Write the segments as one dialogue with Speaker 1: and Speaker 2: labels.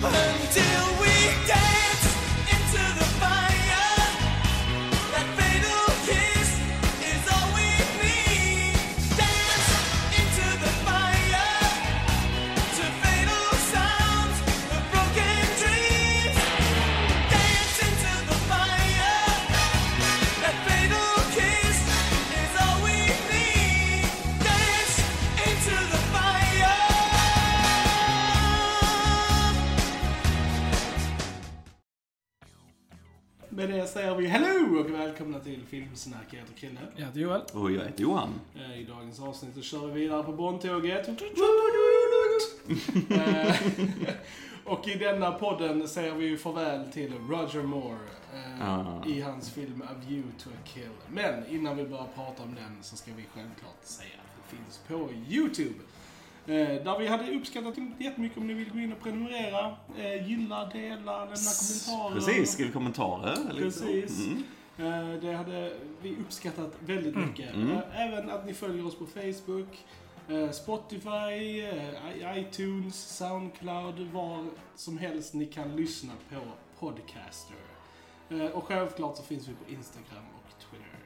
Speaker 1: 很近。Jag heter Chrille.
Speaker 2: Jag heter Joel.
Speaker 3: Och jag heter Johan.
Speaker 1: Eh, I dagens avsnitt så kör vi vidare på Bondtåget. Eh, och i denna podden säger vi farväl till Roger Moore eh,
Speaker 3: Ah.
Speaker 1: i hans film A View to a Kill. Men innan vi börjar prata om den så ska vi självklart säga att det finns på YouTube. Eh, där vi hade uppskattat jättemycket om ni vill gå in och prenumerera, eh, gilla, dela, lämna kommentarer.
Speaker 3: Precis, skriv kommentarer.
Speaker 1: Precis.
Speaker 3: Mm.
Speaker 1: Eh, Det hade vi uppskattat väldigt mycket.
Speaker 3: Mm.
Speaker 1: Eh, Även att ni följer oss på Facebook, eh, Spotify, iTunes, Soundcloud, var som helst ni kan lyssna på Podcaster. Och självklart så finns vi på Instagram och Twitter.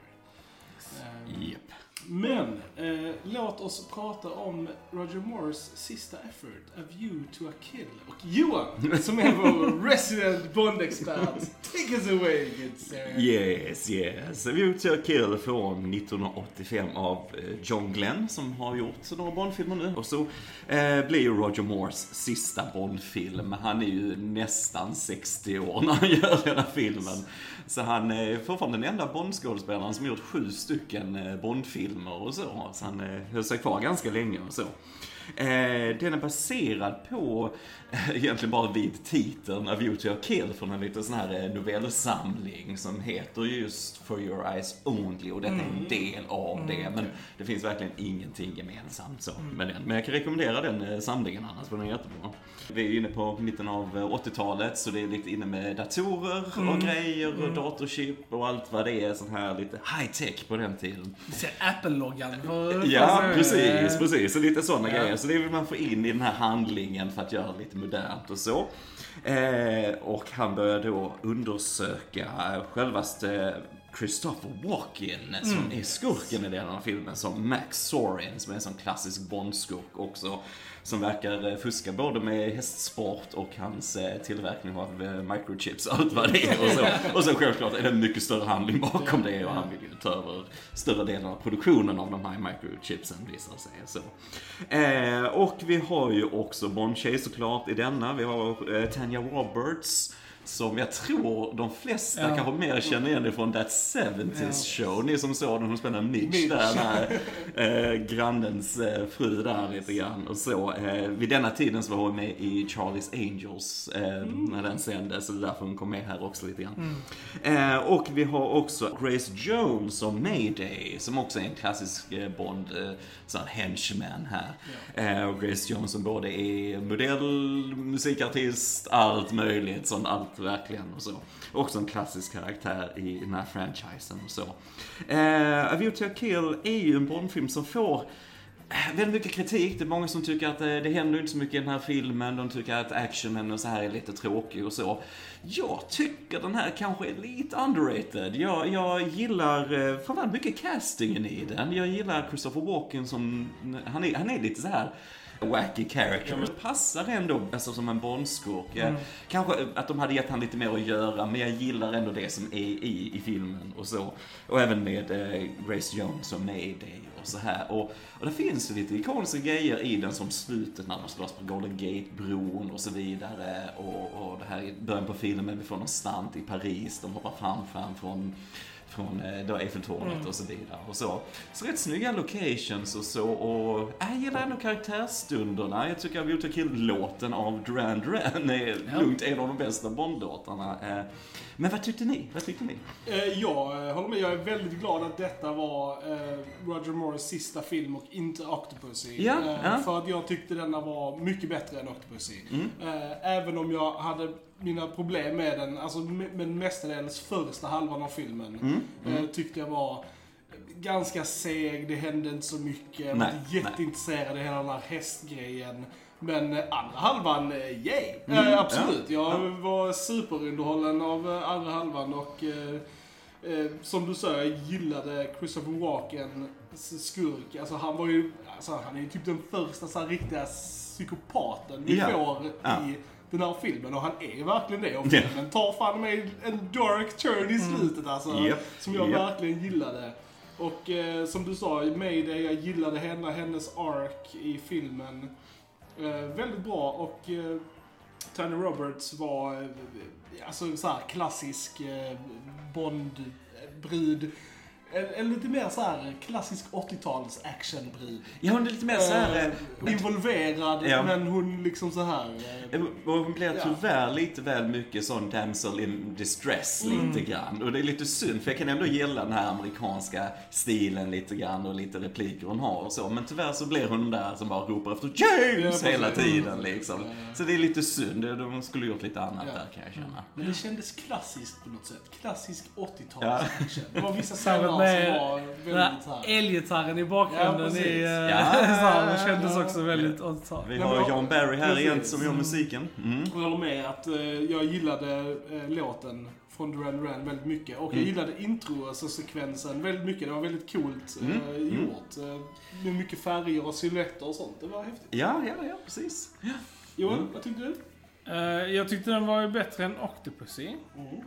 Speaker 3: Japp.
Speaker 1: Men, eh, låt oss prata om Roger Moores sista effort, A View to a Kill. Och Johan, som är vår resident Bond-expert, take us away, good sir.
Speaker 3: Yes, yes. A View to a Kill från 1985 av eh, John Glenn som har gjort några Bondfilmer nu. Och så eh, blir ju Roger Moores sista Bondfilm. Han är ju nästan 60 år när han gör den här filmen. Så han är fortfarande den enda Bondskådespelaren som gjort sju stycken eh, filmer och så. Så han eh, höll sig kvar ganska länge och så. Eh, den är baserad på, eh, egentligen bara vid titeln A View to a Kill från en liten sån här eh, novellsamling som heter just For Your Eyes Only och detta är en del av det. Men det finns verkligen ingenting gemensamt så med den. Men jag kan rekommendera den eh, samlingen annars för den är jättebra. Vi är inne på mitten av eh, 80-talet så det är lite inne med datorer och grejer och datorchip och allt vad det är sån här lite high tech på den tiden.
Speaker 2: Apple-loggan.
Speaker 3: Ja, precis, precis. Så lite sådana
Speaker 2: Ja.
Speaker 3: grejer. Så det vill man få in i den här handlingen för att göra det lite modernt och så. Eh, och han börjar då undersöka eh, självaste Christopher Walken som är skurken i den här filmen som Max Sorin som är en sån klassisk Bond-skurk också. Som verkar eh, fuska både med hästsport och hans eh, tillverkning av eh, microchips och allt vad det är. Och så, och så självklart är det en mycket större handling bakom det och han vill ju ta över större delen av produktionen av de här microchipsen visar sig. Så. Eh, och vi har ju också Bond-tjej såklart i denna. Vi har eh, Tanya Roberts. Som jag tror de flesta
Speaker 2: Ja.
Speaker 3: kanske mer känner igen ifrån That 70s show. Ni som såg den, hon spelade Mitch, där, den här eh, grannens eh, fru där lite grann. Och så, eh, vid denna tiden så var hon med i Charlie's Angels eh, när den sändes. Så det är därför hon kom med här också lite grann. Eh, och vi har också Grace Jones som Mayday, som också är en klassisk eh, Bond, eh, sån henchman här. Eh, och Grace Jones som både är modell, musikartist, allt möjligt, sån allt verkligen och så. Också en klassisk karaktär i den här franchisen och så. Eh, A View to a Kill är ju en Bondfilm som får eh, Väldigt mycket kritik. Det är många som tycker att eh, det händer inte så mycket i den här filmen. De tycker att actionen och så här är lite tråkig och så. Jag tycker den här kanske är lite underrated. Jag, jag gillar eh, framförallt mycket castingen i den. Jag gillar Christopher Walken som, han är, han är lite så här wacky character. Det passar ändå alltså, som en Bondskurk. Mm. Kanske att de hade gett han lite mer att göra, men jag gillar ändå det som är i, i filmen och så. Och även med eh, Grace Jones som Mayday och så här. Och, och det finns lite ikoniska grejer i den som slutet när de slåss på Golden Gate-bron och så vidare. Och, och det här i början på filmen, vi får någon stant i Paris, de hoppar fram, fram från från eh, då Eiffeltornet och så vidare och så. Så rätt snygga locations och så och äh, jag gillar ändå karaktärsstunderna. Jag tycker att Beauty Kill-låten av Duran Duran är
Speaker 2: Ja.
Speaker 3: lugnt en av de bästa Bond-låtarna. Eh, Men vad tyckte ni? Vad tyckte ni?
Speaker 1: Eh, jag eh, håller med. Jag är väldigt glad att detta var eh, Roger Moores sista film och inte Octopussy.
Speaker 3: Ja,
Speaker 1: Eh,
Speaker 3: ja.
Speaker 1: För att jag tyckte denna var mycket bättre än Octopussy.
Speaker 3: Mm.
Speaker 1: Eh, även om jag hade mina problem med den, alltså med mestadels första halvan av filmen.
Speaker 3: Mm,
Speaker 1: Eh, tyckte jag var ganska seg, det hände inte så mycket. Jag var inte jätteintresserad i hela den här hästgrejen. Men eh, andra halvan, eh, yay!
Speaker 3: Mm,
Speaker 1: Eh, absolut,
Speaker 3: ja,
Speaker 1: jag var superunderhållen av andra halvan och eh, som du sa, jag gillade Christopher Walken skurk. Alltså han var ju, alltså, han är ju typ den första så här, riktiga psykopaten vi
Speaker 3: Ja,
Speaker 1: får i den här filmen och han är verkligen det. Och filmen tar fan med en dark turn i slutet alltså.
Speaker 3: Japp,
Speaker 1: Som jag
Speaker 3: japp.
Speaker 1: verkligen gillade. Och eh, som du sa, Mayday, jag gillade henne, hennes ark i filmen. Eh, väldigt bra och eh, Tony Roberts var eh, alltså så här klassisk eh, Bond-brud. En, en lite mer så här klassisk 80-tals actionbrud.
Speaker 3: Ja, hon är lite mer så här...
Speaker 1: Eh, involverad,
Speaker 3: Ja.
Speaker 1: men hon liksom så här... Eh,
Speaker 3: eh, och Hon blir
Speaker 1: Ja.
Speaker 3: tyvärr lite väl mycket sån damsel in distress lite grann. Och det är lite synd, för jag kan ändå gilla den här amerikanska stilen lite grann och lite repliker hon har och så. Men tyvärr så blir hon den där som bara ropar efter James
Speaker 1: Ja,
Speaker 3: hela tiden liksom. Så det är lite synd, de skulle gjort lite annat
Speaker 1: Ja.
Speaker 3: där kan jag känna.
Speaker 1: Men det kändes klassiskt på något sätt. Klassisk 80-tals
Speaker 3: Ja.
Speaker 1: action. Det var vissa scener
Speaker 2: med den här elgitarren i bakgrunden
Speaker 1: Ja,
Speaker 2: i... eh,
Speaker 3: Ja,
Speaker 2: det
Speaker 3: ja,
Speaker 2: kändes
Speaker 1: ja.
Speaker 2: också väldigt 80-tal.
Speaker 3: Vi
Speaker 1: Ja,
Speaker 3: har John Barry här
Speaker 1: Precis.
Speaker 3: igen som gör musiken. Mm.
Speaker 1: Och jag håller med att eh, jag gillade eh, låten från Duran Duran väldigt mycket. Och jag
Speaker 3: Mm.
Speaker 1: gillade intro-sekvensen väldigt mycket. Det var väldigt coolt
Speaker 3: Mm, mm.
Speaker 1: gjort. Eh, med mycket färger och silhuetter och sånt. Det var häftigt.
Speaker 3: Ja, ja, ja, precis.
Speaker 1: Johan,
Speaker 3: Mm.
Speaker 1: vad tyckte du?
Speaker 2: Jag tyckte den var ju bättre än Octopussy.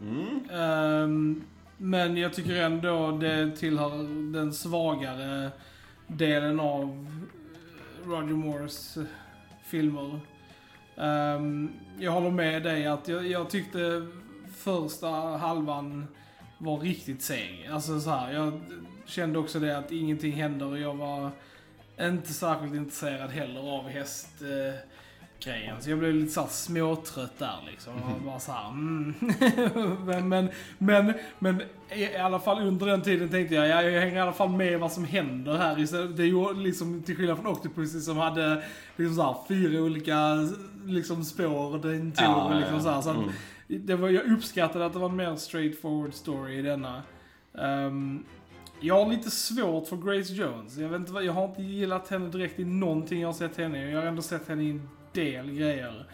Speaker 3: Mm.
Speaker 2: Ehm, men jag tycker ändå det tillhör den svagare delen av eh, Roger Moores eh, filmer. Um, jag håller med dig att jag, jag tyckte första halvan var riktigt seg. Alltså så här, jag kände också det att ingenting händer och jag var inte särskilt intresserad heller av häst... Eh, grejen. Så jag blev lite såhär småtrött där liksom. Och bara såhär, mm. men, men, men, men i alla fall under den tiden tänkte jag, ja, jag hänger i alla fall med vad som händer här. Istället- Det är ju liksom till skillnad från Octopussy som hade liksom såhär fyra olika liksom spår den tog.
Speaker 3: Ja,
Speaker 2: liksom så här, så att
Speaker 3: Mm.
Speaker 2: det var, jag uppskattade att det var en mer straightforward story i denna. Ehm, jag har lite svårt för Grace Jones. Jag, vet inte, jag har inte gillat henne direkt i någonting jag har sett henne i. Jag har ändå sett henne i en del grejer.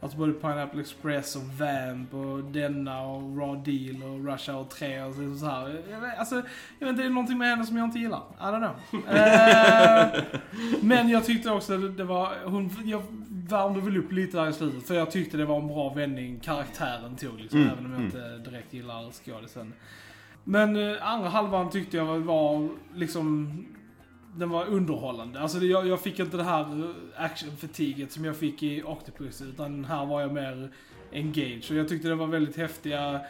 Speaker 2: Alltså både Pineapple Express och Vamp och denna och Raw Deal och Rush Hour 3 och så, så här. Jag vet, alltså, jag vet inte, det är någonting med henne som jag inte gillar. I don't know. Eh, men jag tyckte också att det var, hon, jag värmde väl upp lite där i slutet. För jag tyckte det var en bra vändning karaktären tog liksom.
Speaker 3: Mm,
Speaker 2: Även om jag
Speaker 3: mm.
Speaker 2: inte direkt gillar skådisen. Men eh, andra halvan tyckte jag var- var liksom den var underhållande. Alltså det, jag, jag fick inte det här eh, actionfatiget som jag fick i Octopus utan här var jag mer engaged. Och jag tyckte det var väldigt häftiga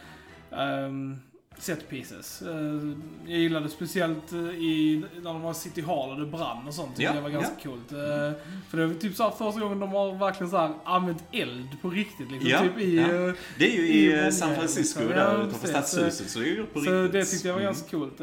Speaker 2: um, set pieces. Eh, jag gillade speciellt eh, i, när de var i City Hall och det brann och sånt.
Speaker 3: Ja,
Speaker 2: jag var ganska coolt. Eh, för det var typ så här första gången de har verkligen så här använt eld på riktigt. Liksom,
Speaker 3: Ja,
Speaker 2: typ i,
Speaker 3: ja. Det är ju
Speaker 2: i
Speaker 3: i San Francisco
Speaker 2: liksom.
Speaker 3: där
Speaker 2: Ja,
Speaker 3: utanför stadshuset, så det är ju på
Speaker 2: så
Speaker 3: riktigt.
Speaker 2: det tyckte jag var
Speaker 3: Mm.
Speaker 2: ganska coolt.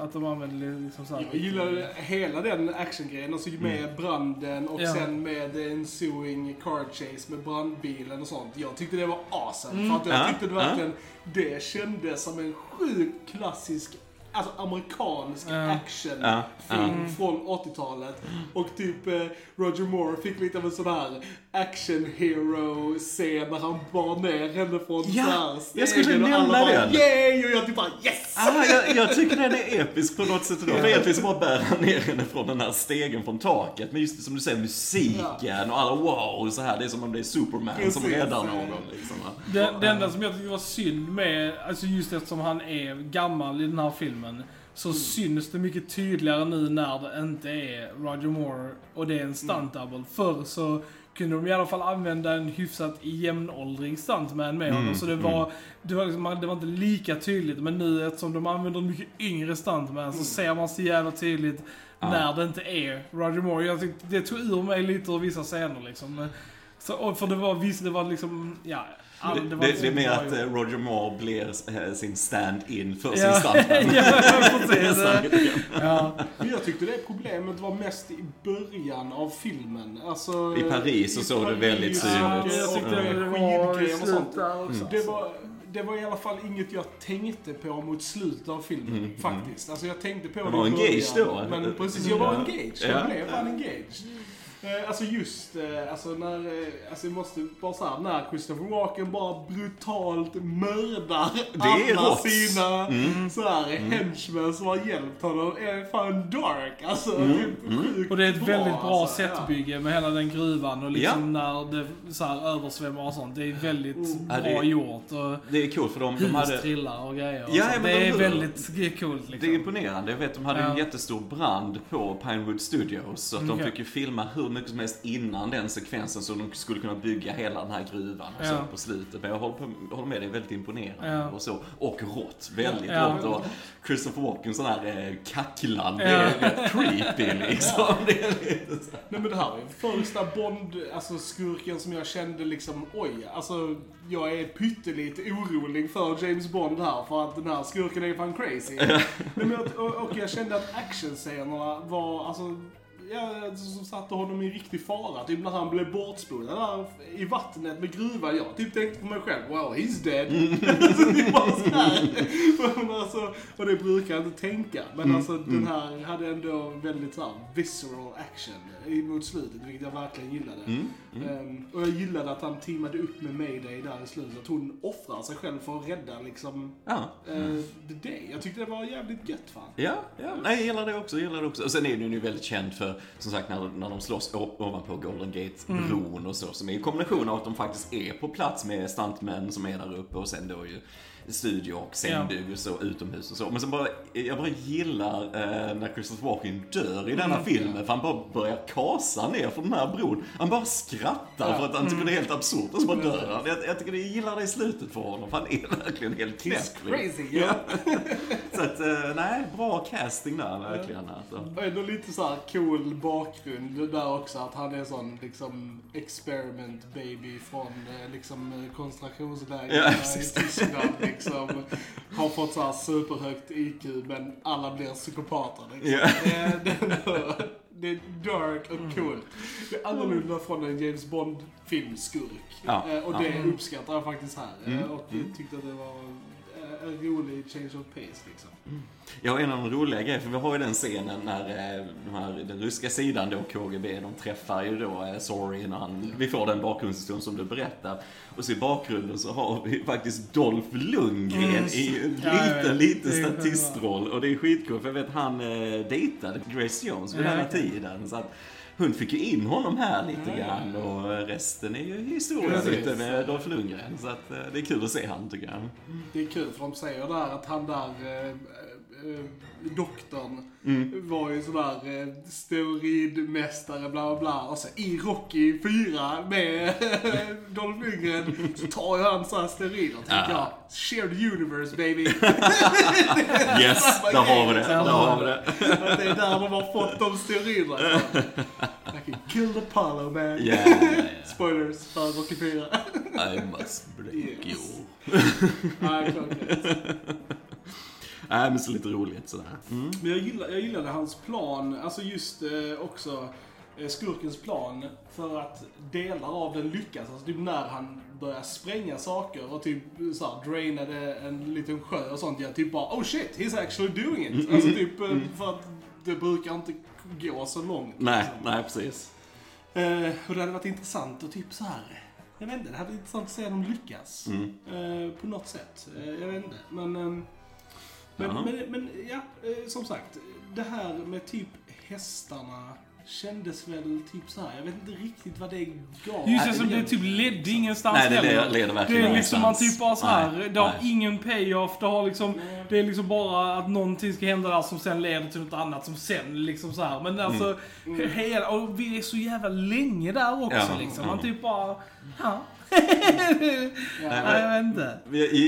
Speaker 2: att de använde liksom så här.
Speaker 1: Jag gillade hela den actiongrejen. Alltså med branden och
Speaker 2: Ja.
Speaker 1: sen med ensuing car chase med brandbilen och sånt. Jag tyckte det var awesome.
Speaker 2: Mm.
Speaker 1: För att jag
Speaker 3: Ja,
Speaker 1: tyckte det
Speaker 3: ja.
Speaker 1: verkligen, det kändes som en sjukt klassisk Alltså amerikansk
Speaker 2: Ja.
Speaker 1: actionfilm
Speaker 3: Ja, ja.
Speaker 1: från 80-talet. Och typ eh, Roger Moore fick lite av en sån här action hero scen när han bar ner henne från
Speaker 3: Ja, jag skulle nämna
Speaker 1: bara
Speaker 3: den.
Speaker 1: yay! Och jag typ bara yes!
Speaker 3: Ah, jag, jag tycker den är episk på något sätt. Då. För egentligen så bara bär han ner henne från den här stegen från taket. Men just som du säger, musiken och alla wow, så här. Det är som om det är Superman som räddar någon. Liksom.
Speaker 2: Det, det enda som jag tyckte var synd med, alltså just eftersom han är gammal i den här filmen, så syns det mycket tydligare nu när det inte är Roger Moore och det är en stunt double. Förr så kunde de i alla fall använda en hyfsat jämnåldrig stuntman med honom.
Speaker 3: Mm,
Speaker 2: Så det var, det, var liksom, det var inte lika tydligt. Men nu eftersom de använder en mycket yngre stuntman så ser man så jävla tydligt
Speaker 3: Ja.
Speaker 2: när det inte är Roger Moore. Jag tyckte det tog ur mig lite ur vissa scener liksom. Så, för det var visst, det var liksom, ja. all-
Speaker 3: Det,
Speaker 2: var
Speaker 3: det,
Speaker 2: inte
Speaker 3: det är mer att
Speaker 2: gjort.
Speaker 3: eh, Roger Moore blir eh, sin stand-in för
Speaker 2: Ja.
Speaker 3: sin stuntman.
Speaker 2: ja, precis. Ja.
Speaker 1: Men Jag tyckte det problemet var mest i början av filmen. Alltså,
Speaker 3: I Paris så
Speaker 1: i
Speaker 3: såg det väldigt synligt.
Speaker 2: Ja, jag tyckte
Speaker 1: och
Speaker 2: det var i slutet också.
Speaker 1: Det var, det var i alla fall inget jag tänkte på mot slutet av filmen,
Speaker 3: Mm,
Speaker 1: faktiskt. Alltså jag tänkte på
Speaker 3: Du
Speaker 1: det
Speaker 3: var
Speaker 1: i
Speaker 3: engaged
Speaker 1: början,
Speaker 3: då?
Speaker 1: Men precis, jag var
Speaker 3: Ja.
Speaker 1: engaged.
Speaker 3: Ja.
Speaker 1: Jag blev fan engaged. Eh, Alltså just, eh, alltså när, eh, alltså jag måste bara säga när Christopher Walken bara brutalt mördar
Speaker 3: Det är
Speaker 1: alla
Speaker 3: rått.
Speaker 1: sina
Speaker 3: Mm.
Speaker 1: så här henchmen som har hjälpt honom är fan dark. Alltså,
Speaker 3: Mm.
Speaker 1: typ sjukt
Speaker 2: Och det är ett väldigt bra
Speaker 1: alltså, ja.
Speaker 2: setbygge med hela den gruvan och liksom när det så här översvämmar och sånt. Det är väldigt
Speaker 3: Ja, det
Speaker 2: bra
Speaker 3: är-
Speaker 2: gjort. Och
Speaker 3: Det är coolt för de, de hade...
Speaker 2: trillar och grejer. Och
Speaker 3: Ja, men
Speaker 2: det
Speaker 3: de-
Speaker 2: är väldigt det är coolt
Speaker 3: Det
Speaker 2: liksom.
Speaker 3: är imponerande. Jag vet, de hade en
Speaker 2: Ja.
Speaker 3: jättestor brand på Pinewood Studios. Så att de
Speaker 2: Okej.
Speaker 3: fick ju filma hur mycket som helst innan den sekvensen så de skulle kunna bygga hela den här gruvan och så
Speaker 2: Ja.
Speaker 3: på slutet. Men jag håller, på, håller med, det är väldigt imponerande
Speaker 2: Ja.
Speaker 3: och så. Och rått, väldigt
Speaker 2: Ja.
Speaker 3: rått. Och Christopher Walken sån här eh, kacklande,
Speaker 2: Ja.
Speaker 3: rätt creepy liksom. Det är lite så.
Speaker 1: Nej men det här är första Bond, alltså skurken som jag kände liksom, oj, alltså jag är pyttelite orolig för James Bond här för att den här skurken är fan crazy. Nej, men, och, och jag kände att actionscenerna var, alltså, ja, som satte honom i riktig fara. Typ när han blev bortspolad i vattnet med gruvan. Jag typ tänkte på mig själv, well he's dead. alltså, det bara så. Men alltså, och det brukar jag inte tänka. Men alltså den här hade ändå väldigt så här visceral action mot slutet, vilket jag verkligen gillade. Ehm, och jag gillade att han teamade upp med Mayday där i slutet. Att hon offrar sig själv för att rädda liksom
Speaker 3: Ja.
Speaker 1: uh, the day. Jag tyckte det var jävligt gött fan.
Speaker 3: Ja, ja, nej, jag gillar det också, jag gillar det också. Och sen är den ju väldigt känd för, som sagt, när, när de slåss ovanpå Golden Gate-bron och så, som är en kombination av att de faktiskt är på plats med stuntmän som är där uppe och sen då ju studio och scenbygg och så utomhus och så. Men så bara, jag bara gillar eh, när Christopher Walken dör i denna filmen, för han bara börjar kasa ner från den här bron. Han bara skrattar för att han tycker det är helt absurt och så bara dör han. Jag, jag tycker det, gillar det i slutet för honom, för han är verkligen helt knäpp.
Speaker 1: Crazy, ja.
Speaker 3: Så att, eh, nej, bra casting där verkligen. Alltså.
Speaker 1: Och ändå lite så här cool bakgrund där också, att han är sån liksom experiment baby från eh, liksom koncentrationsläger
Speaker 3: Ja,
Speaker 1: i. Tyskland liksom. Har fått så här superhögt IQ men alla blir psykopater liksom.
Speaker 3: Ja.
Speaker 1: Det, det, det är dark och cool. Det är annorlunda från en James Bond filmskurk.
Speaker 3: Ja,
Speaker 1: Eh, Och
Speaker 3: ja.
Speaker 1: det uppskattar jag faktiskt här. Eh,
Speaker 3: Mm,
Speaker 1: Och
Speaker 3: mm.
Speaker 1: tyckte att det var eh, rolig change of pace liksom.
Speaker 3: Ja, en av de roliga grejerna, för vi har ju den scenen när eh, de här, den ryska sidan då, KGB, de träffar ju då eh, Sorry när han, vi får den bakgrundshistorien som du berättar. Och så i bakgrunden så har vi faktiskt Dolph Lundgren
Speaker 2: Mm.
Speaker 3: i en
Speaker 2: Ja,
Speaker 3: liten, liten statistroll. Och det är skitcoolt, för jag vet han eh, dejtade Grace Jones vid
Speaker 2: Ja,
Speaker 3: den här tiden. Så att hon fick ju in honom här lite grann och resten är ju historia lite med Dolph Lundgren. Så att eh, det är kul att se han tycker jag.
Speaker 1: Det är kul för de säger där att han där, eh, doktorn,
Speaker 3: Mm.
Speaker 1: var ju sådär eh, steroidmästare bla bla bla. Och så i Rocky 4 med Dolph Lundgren så tar ju han såhär steroider. Tänker
Speaker 3: Ja.
Speaker 1: jag, shared universe baby.
Speaker 3: Yes, där har vi det. Där har vi det.
Speaker 1: Att det är där de har fått de steroiderna can kill the Apollo man.
Speaker 3: Ja, ja, ja.
Speaker 1: Spoilers för Rocky 4.
Speaker 3: I must break
Speaker 1: Yes.
Speaker 3: you.
Speaker 1: Klart.
Speaker 3: Nej, men så lite roligt sådär. Mm.
Speaker 1: Men jag, gillar, jag gillade hans plan, alltså just eh, också eh, skurkens plan för att delar av den lyckas. Alltså typ när han börjar spränga saker och typ såhär drainade en liten sjö och sånt. Jag typ bara oh shit, he's actually doing it. Alltså typ eh, för att det brukar inte gå så långt.
Speaker 3: Nej,
Speaker 1: liksom.
Speaker 3: nej precis.
Speaker 1: Eh, och det hade varit intressant att typ så här. Jag vet inte, det hade varit intressant att se om de lyckas.
Speaker 3: Mm.
Speaker 1: Eh, på något sätt. Eh, jag vet inte. Men, ehm, men,
Speaker 3: Jaha.
Speaker 1: men, men ja, eh, som sagt. Det här med typ hästarna kändes väl typ så här. Jag vet inte riktigt vad det gav.
Speaker 2: Just det, som det typ ledde ingenstans
Speaker 3: Nej, det leder- leder
Speaker 2: Det
Speaker 3: verkligen
Speaker 2: är liksom man typ bara så här.
Speaker 3: Nej,
Speaker 2: det har
Speaker 3: nej.
Speaker 2: ingen payoff, det har liksom, det är liksom bara att någonting ska hända där som sen leder till något annat som sen liksom så här. Men alltså, hela, och vi är så jävla länge där också
Speaker 3: Ja,
Speaker 2: liksom.
Speaker 3: ja.
Speaker 2: Man typ bara, ja.
Speaker 3: Nej,
Speaker 2: Nej, jag vet inte.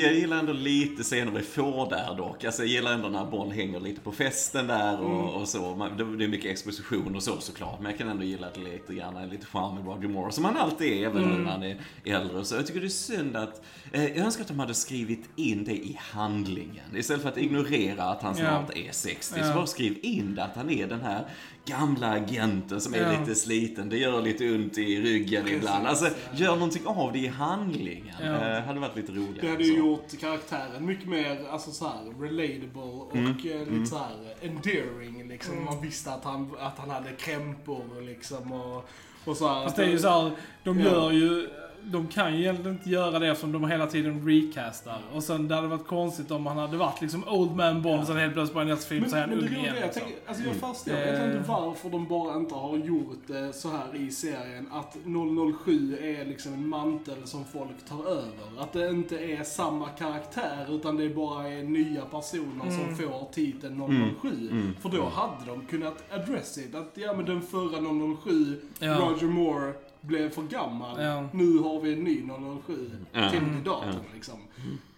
Speaker 3: Jag, gillar ändå lite scener vi får där dock. Alltså jag gillar ändå när Bond hänger lite på festen där och, och så. Man, det, är mycket exposition och så såklart. Men jag kan ändå gilla det lite grann, lite charm med Roger Moore. Som han alltid är, även nu när han är äldre så. Jag tycker det är synd att, eh, jag önskar att de hade skrivit in det i handlingen. Istället för att ignorera att han snart är 60. Så
Speaker 2: Ja.
Speaker 3: bara skriv in det, att han är den här gamla agenten som är
Speaker 2: Ja.
Speaker 3: lite sliten. Det gör lite ont i ryggen
Speaker 1: Precis,
Speaker 3: ibland. Alltså, gör någonting av det i handlingen.
Speaker 2: Ja.
Speaker 3: Eh, hade varit lite roligare.
Speaker 1: Det hade ju gjort karaktären mycket mer, alltså så här, relatable och
Speaker 3: Mm.
Speaker 1: eh, lite så här endearing liksom. Man visste att han, att han hade krämpor liksom och, och så här.
Speaker 2: Fast det är ju så här, de
Speaker 1: Ja.
Speaker 2: gör ju... De kan ju egentligen inte göra det eftersom de hela tiden recastar. Och sen det hade varit konstigt om han hade varit liksom Old Man Bond och sen helt plötsligt på en nästa film
Speaker 1: Men,
Speaker 2: så är han ung igen.
Speaker 1: är, jag,
Speaker 2: Liksom.
Speaker 1: tänker, alltså jag förstår
Speaker 2: Eh.
Speaker 1: egentligen inte varför de bara inte har gjort det så här i serien. Att 007 är liksom en mantel som folk tar över. Att det inte är samma karaktär utan det bara är nya personer som får titeln 007. För då hade de kunnat address it. Att ja men den förra 007,
Speaker 2: Ja.
Speaker 1: Roger Moore, blev för gammal.
Speaker 2: Ja.
Speaker 1: Nu har vi en ny 007
Speaker 3: Ja.
Speaker 1: till kandidaten liksom.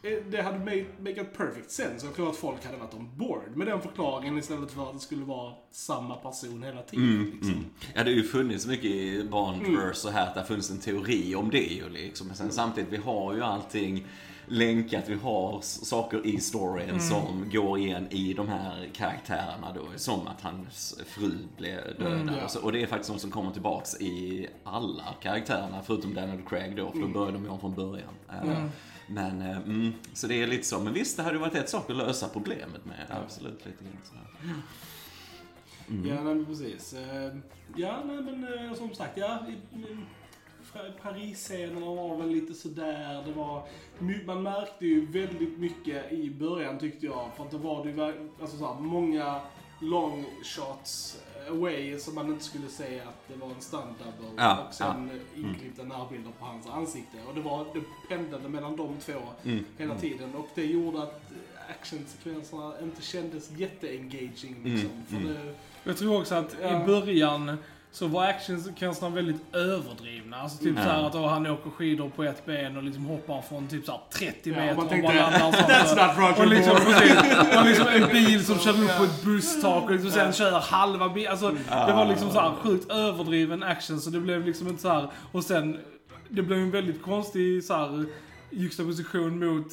Speaker 1: Eh, Det hade made, make a perfect sense. Jag tror att folk hade varit on board med den förklaringen istället för att det skulle vara samma person hela tiden. liksom.
Speaker 3: Mm. Ja, det har ju funnits mycket i Bondverse så här att det har funnits en teori om det ju liksom. Men sen samtidigt, vi har ju allting länkat, vi har saker i storyn som går igen i de här karaktärerna då. Som att hans fru blev dödad.
Speaker 1: ja.
Speaker 3: och, så, och det är faktiskt något som kommer tillbaks i alla karaktärerna, förutom Daniel Craig då, för då börjar de ju om från början. Eh, Men, eh, mm, så det är lite så. Men visst, det hade varit ett sak att lösa problemet med. Absolut, lite grann sådär.
Speaker 1: Ja, nej, men precis. Eh, Ja, nej, men som sagt, ja. i- i- Fra- Paris-scenerna var väl lite sådär. Det var, man märkte ju väldigt mycket i början tyckte jag. För att det var det ju ver- alltså, så här, många long shots away som man inte skulle säga att det var en stunt double.
Speaker 3: Ja,
Speaker 1: och sen ja. inklippta närbilder på hans ansikte. Och det, var, det pendlade mellan de två
Speaker 3: Mm.
Speaker 1: hela tiden. Och det gjorde att actionsekvenserna inte kändes jätteengaging. Liksom, för
Speaker 3: mm.
Speaker 1: det,
Speaker 2: Jag tror också att
Speaker 1: Ja.
Speaker 2: i början så var actionsekvenserna väldigt överdrivna. Alltså typ
Speaker 3: Mm.
Speaker 2: såhär att åh, han åker skidor på ett ben och liksom hoppar från typ såhär 30
Speaker 1: Ja,
Speaker 2: meter
Speaker 1: man
Speaker 2: och
Speaker 1: tänkte,
Speaker 2: bara landar så.
Speaker 1: "That's not Roger
Speaker 2: och liksom,
Speaker 1: Moore."
Speaker 2: precis, och liksom en bil som kör upp på ett busstak och liksom sen kör halva bilen. Alltså det var liksom såhär sjukt överdriven action så det blev liksom inte såhär. Och sen, det blev en väldigt konstig såhär juxtaposition mot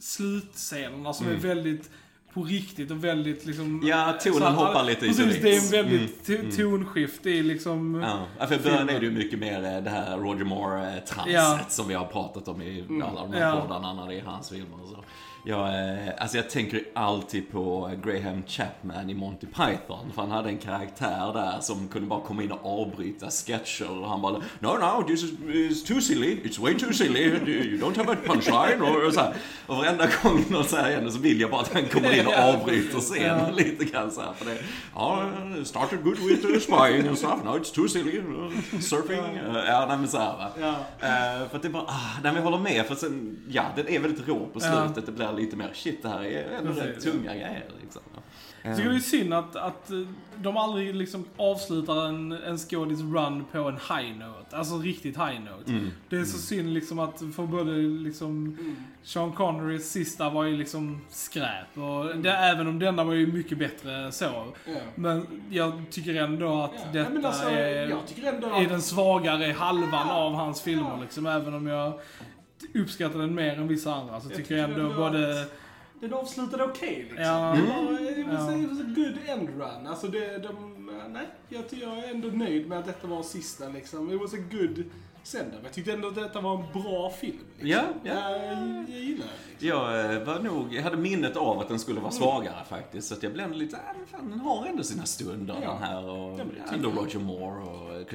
Speaker 2: slutscenerna som är väldigt på riktigt och väldigt liksom...
Speaker 3: Ja, tonen
Speaker 2: så här-
Speaker 3: hoppar lite
Speaker 2: Precis,
Speaker 3: dit. Mm.
Speaker 2: det är en väldigt to- tonskift i liksom...
Speaker 3: Ja, för i början är det ju mycket mer eh, det här Roger Moore-transet
Speaker 2: Ja.
Speaker 3: som vi har pratat om i alla de här
Speaker 2: Ja.
Speaker 3: poddarna när det är hans filmer och så. Jag, eh, alltså jag tänker alltid på Graham Chapman i Monty Python. För han hade en karaktär där som kunde bara komma in och avbryta sketcher. Och han bara No, no, this is, is too silly. It's way too silly. You don't have a punchline. Och, och, så här. och varenda gång något så här händer så vill jag bara att han kommer in och avbryter scenen lite grann så här. För det, ja, started good with uh, spying and stuff. No, it's too silly. Uh, surfing. Uh, ja, nej men så här va.
Speaker 1: Ja.
Speaker 3: Eh, för att det bara, ah, nej men jag håller med. För sen, ja, den är väldigt rå på
Speaker 2: Ja.
Speaker 3: slutet. Det blir lite mer, shit det här är ändå rätt tunga grejer liksom.
Speaker 2: Jag tycker det är synd att, att eh, de aldrig liksom avslutar en, en skådis run på en high note. Alltså riktigt high note.
Speaker 3: Mm.
Speaker 2: Det är så synd liksom att för både liksom Sean Connerys sista var ju liksom skräp. Och det, även om denna var ju mycket bättre så.
Speaker 1: Ja.
Speaker 2: Men jag tycker ändå att
Speaker 1: Ja,
Speaker 2: detta
Speaker 1: men alltså,
Speaker 2: är,
Speaker 1: jag tycker ändå
Speaker 2: är
Speaker 1: att-
Speaker 2: den svagare halvan av hans filmer liksom. Även om jag uppskattar den mer än vissa andra så
Speaker 1: Jag
Speaker 2: tycker jag ändå både...
Speaker 1: Den avslutade okej liksom.
Speaker 2: Ja.
Speaker 1: Det var,
Speaker 2: Ja.
Speaker 1: a good end run. Alltså det, de, nej, jag, jag är ändå nöjd med att detta var sista liksom. It was a good send-up. Jag tyckte ändå att detta var en bra film. Liksom.
Speaker 3: Ja, ja.
Speaker 1: Jag, jag gillar den. Liksom.
Speaker 3: Jag eh, var nog, jag hade minnet av att den skulle vara svagare faktiskt. Så att jag blev ändå lite, äh, fan, den har ändå sina stunder
Speaker 1: Ja.
Speaker 3: den här. Och
Speaker 1: Ja,
Speaker 3: ändå. Roger Moore och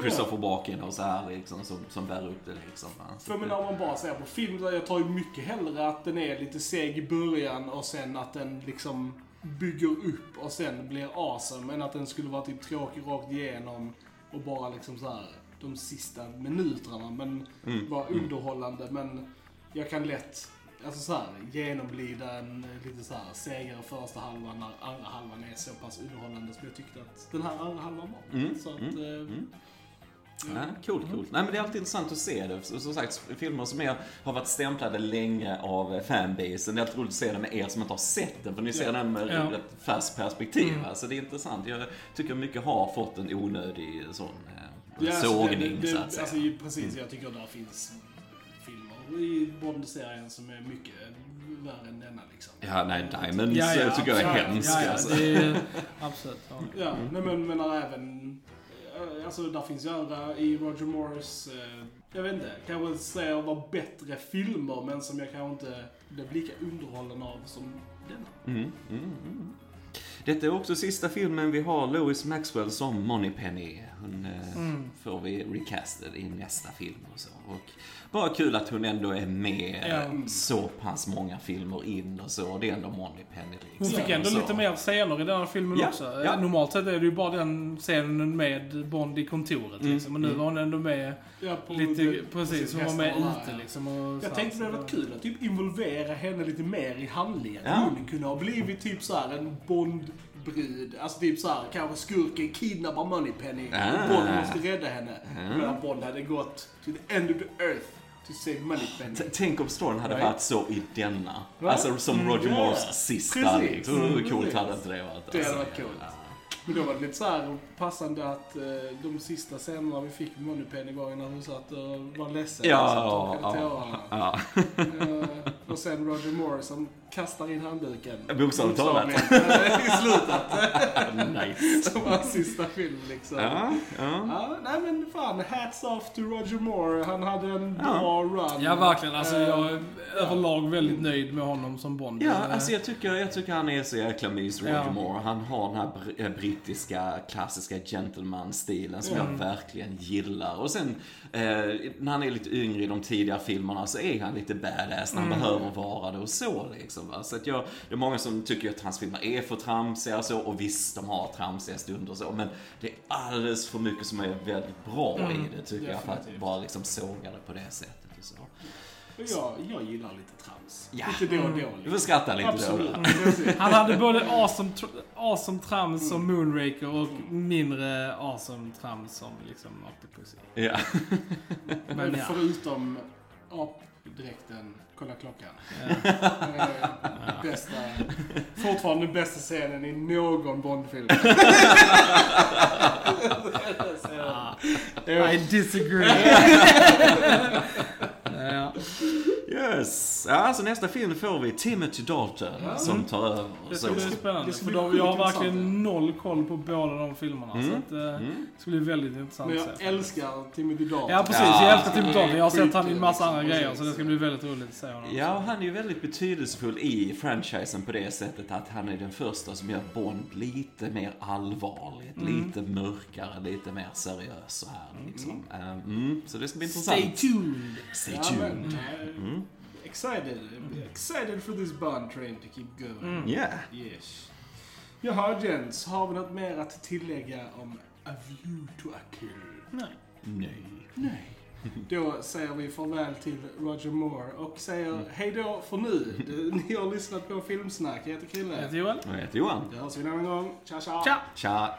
Speaker 3: Christopher Walken och så här liksom, som, som bär upp det liksom.
Speaker 1: För men om man bara ser på film, jag tar ju mycket hellre att den är lite seg i början och sen att den liksom bygger upp och sen blir awesome. Än att den skulle vara typ tråkig rakt igenom och bara liksom så här de sista minuterna. Men vara underhållande. Men jag kan lätt, alltså så här, genomlida en eh, lite så här segare första halvan när andra halvan är så pass underhållande som jag tyckte att den här andra halvan var.
Speaker 3: Mm,
Speaker 1: Så att,
Speaker 3: mm,
Speaker 1: eh,
Speaker 3: Ja, coolt, coolt. Nej men det är alltid intressant att se det. Så- Som sagt, filmer som är, har varit stämplade länge av fanbasen. Det är alltid roligt att se det med er som inte har sett den. För ni ser
Speaker 1: Ja.
Speaker 3: den med
Speaker 2: Ja.
Speaker 3: ett färskt perspektiv. Så det är intressant. Jag tycker mycket har fått en onödig sån eh,
Speaker 1: Ja, alltså,
Speaker 3: sågning
Speaker 1: det, det,
Speaker 3: så att säga.
Speaker 1: Alltså, precis, jag tycker där finns filmer i Bond-serien som är mycket värre än denna liksom.
Speaker 3: Ja, nej, Diamonds
Speaker 2: Ja, ja,
Speaker 3: eh, tycker jag är
Speaker 2: absolut.
Speaker 3: hemsk.
Speaker 2: Ja, ja,
Speaker 3: alltså.
Speaker 2: det är, absolut. Ja.
Speaker 1: Ja, nej, men menar även... eh, Alltså, där finns ju andra i Roger Moores... Eh, jag vet inte, kanske säger var bättre filmer, men som jag kanske inte blev lika underhållen av som denna.
Speaker 3: Mm, mm, mm. Detta är också sista filmen vi har Lois Maxwell som Moneypenny. Hon eh,
Speaker 2: Mm.
Speaker 3: får vi recasted i nästa film och så. Och bara kul att hon ändå är med
Speaker 2: Ja.
Speaker 3: så pass många filmer in och så. Det är ändå Moneypenny liksom.
Speaker 2: Hon fick ändå lite mer scener i den här filmen
Speaker 3: Ja,
Speaker 2: också.
Speaker 3: ja.
Speaker 2: Normalt sett är det ju bara den scenen med Bond i kontoret
Speaker 3: Mm,
Speaker 2: liksom. Men nu
Speaker 3: mm.
Speaker 2: var hon ändå med
Speaker 1: Ja, på
Speaker 2: lite,
Speaker 1: det-
Speaker 2: precis, hon var med ute liksom. Och
Speaker 1: Jag tänkte det hade varit kul att typ involvera henne lite mer i handlingen.
Speaker 3: Ja.
Speaker 1: Hon kunde ha blivit typ så här en Bond-brud. Alltså typ så här, kanske skurken kidnappar Moneypenny
Speaker 3: Ah.
Speaker 1: och Bond måste rädda henne.
Speaker 3: Ah.
Speaker 1: Medan Bond hade gått to the end of the earth to save Moneypenny.
Speaker 3: T- Tänk om storyn hade
Speaker 1: Right.
Speaker 3: varit så i denna.
Speaker 1: Va?
Speaker 3: Alltså som Roger
Speaker 1: Mm,
Speaker 3: Moores
Speaker 1: ja.
Speaker 3: sista
Speaker 1: Precis.
Speaker 3: liksom. Hur
Speaker 1: Mm,
Speaker 3: coolt
Speaker 1: precis.
Speaker 3: hade inte det varit?
Speaker 1: Det hade
Speaker 3: alltså?
Speaker 1: varit coolt. Men då var det lite så här passande att eh, de sista scenerna vi fick med Moneypenny var ju när hon satt och var ledsen.
Speaker 3: Ja,
Speaker 1: och satt och torkade
Speaker 3: ja,
Speaker 1: tårarna.
Speaker 3: ja.
Speaker 1: Eh, och sen Roger Moore som kastar in handduken.
Speaker 3: Bokstavligt talat.
Speaker 1: Eh, I slutet.
Speaker 3: nice.
Speaker 1: Som hans sista film liksom.
Speaker 3: Ja, ja.
Speaker 1: Ja, nej men fan, hats off to Roger Moore. Han hade en
Speaker 3: Ja.
Speaker 1: bra run.
Speaker 2: Ja, verkligen. Alltså,
Speaker 1: Eh,
Speaker 2: jag är överlag väldigt nöjd med honom som Bond.
Speaker 3: Ja,
Speaker 2: Eh,
Speaker 3: alltså jag tycker, jag tycker han är så jäkla mys, Roger
Speaker 2: Ja.
Speaker 3: Moore. Han har den här br- eh, brittiska, klassiska gentleman-stilen som
Speaker 1: Ja.
Speaker 3: jag verkligen gillar. Och sen, eh, när han är lite yngre i de tidigare filmerna så är han lite badass när han behöver vara det och så liksom. Va? Så att jag, det är många som tycker att hans filmer är för tramsiga och så, och visst, de har tramsiga stunder och så, men det är alldeles för mycket som är väldigt bra i det tycker jag, för att
Speaker 1: definitivt.
Speaker 3: bara liksom såga det på det sättet och så.
Speaker 1: Jag, jag gillar lite trams.
Speaker 3: Ja.
Speaker 1: Lite då och då.
Speaker 2: Mm.
Speaker 3: Du får skratta lite
Speaker 1: Absolut.
Speaker 3: då.
Speaker 1: Precis.
Speaker 2: Han hade både awesome, tr- awesome trams som Moonraker och mindre awesome trams som liksom Octopussy.
Speaker 3: Ja.
Speaker 2: Men
Speaker 1: Men
Speaker 2: ja.
Speaker 1: förutom apdräkten, kolla klockan.
Speaker 2: ja.
Speaker 1: Bästa, fortfarande bästa scenen i någon Bondfilm.
Speaker 2: I disagree. ja.
Speaker 3: Yes! Ja, alltså nästa film får vi Timothy Dalton som tar över.
Speaker 2: Det ska bli spännande.
Speaker 1: ska
Speaker 2: för
Speaker 1: bli
Speaker 2: då,
Speaker 1: sjukt
Speaker 2: jag har verkligen noll koll på båda de filmerna.
Speaker 3: Mm.
Speaker 2: Så att, eh,
Speaker 3: Mm.
Speaker 2: det ska bli väldigt intressant
Speaker 1: Men
Speaker 2: att
Speaker 1: jag
Speaker 2: se.
Speaker 1: älskar Timothy Dalton.
Speaker 2: Ja precis,
Speaker 3: Ja,
Speaker 2: jag älskar Tim
Speaker 1: det är
Speaker 2: Dalton. Jag har sett han i en massa andra grejer så det ska bli väldigt roligt att se honom.
Speaker 3: Ja, och han är ju väldigt betydelsefull i franchisen på det sättet att han är den första som gör Bond lite mer allvarligt,
Speaker 2: Mm.
Speaker 3: lite mörkare, lite mer seriös så här liksom. Eh, Mm, så det ska bli intressant.
Speaker 2: Stay tuned!
Speaker 3: Stay
Speaker 1: Ja,
Speaker 3: tuned.
Speaker 1: men, eh,
Speaker 3: Mm.
Speaker 1: Excited. Excited for this Bond train to keep going.
Speaker 2: Mm.
Speaker 3: Yeah.
Speaker 1: Yes. Jaha, gents. Har vi något mer att tillägga om A View to a Kill?
Speaker 2: Nej.
Speaker 3: Nej.
Speaker 1: Nej. Då säger vi farväl till Roger Moore och säger hej då för nu. Ni har lyssnat på Filmsnack. Jag heter
Speaker 2: Jag
Speaker 1: Krille.
Speaker 2: heter Joel.
Speaker 3: Jag heter Johan.
Speaker 1: Då hörs vi en annan gång. Tja, tja!
Speaker 2: Tja!
Speaker 3: Tja.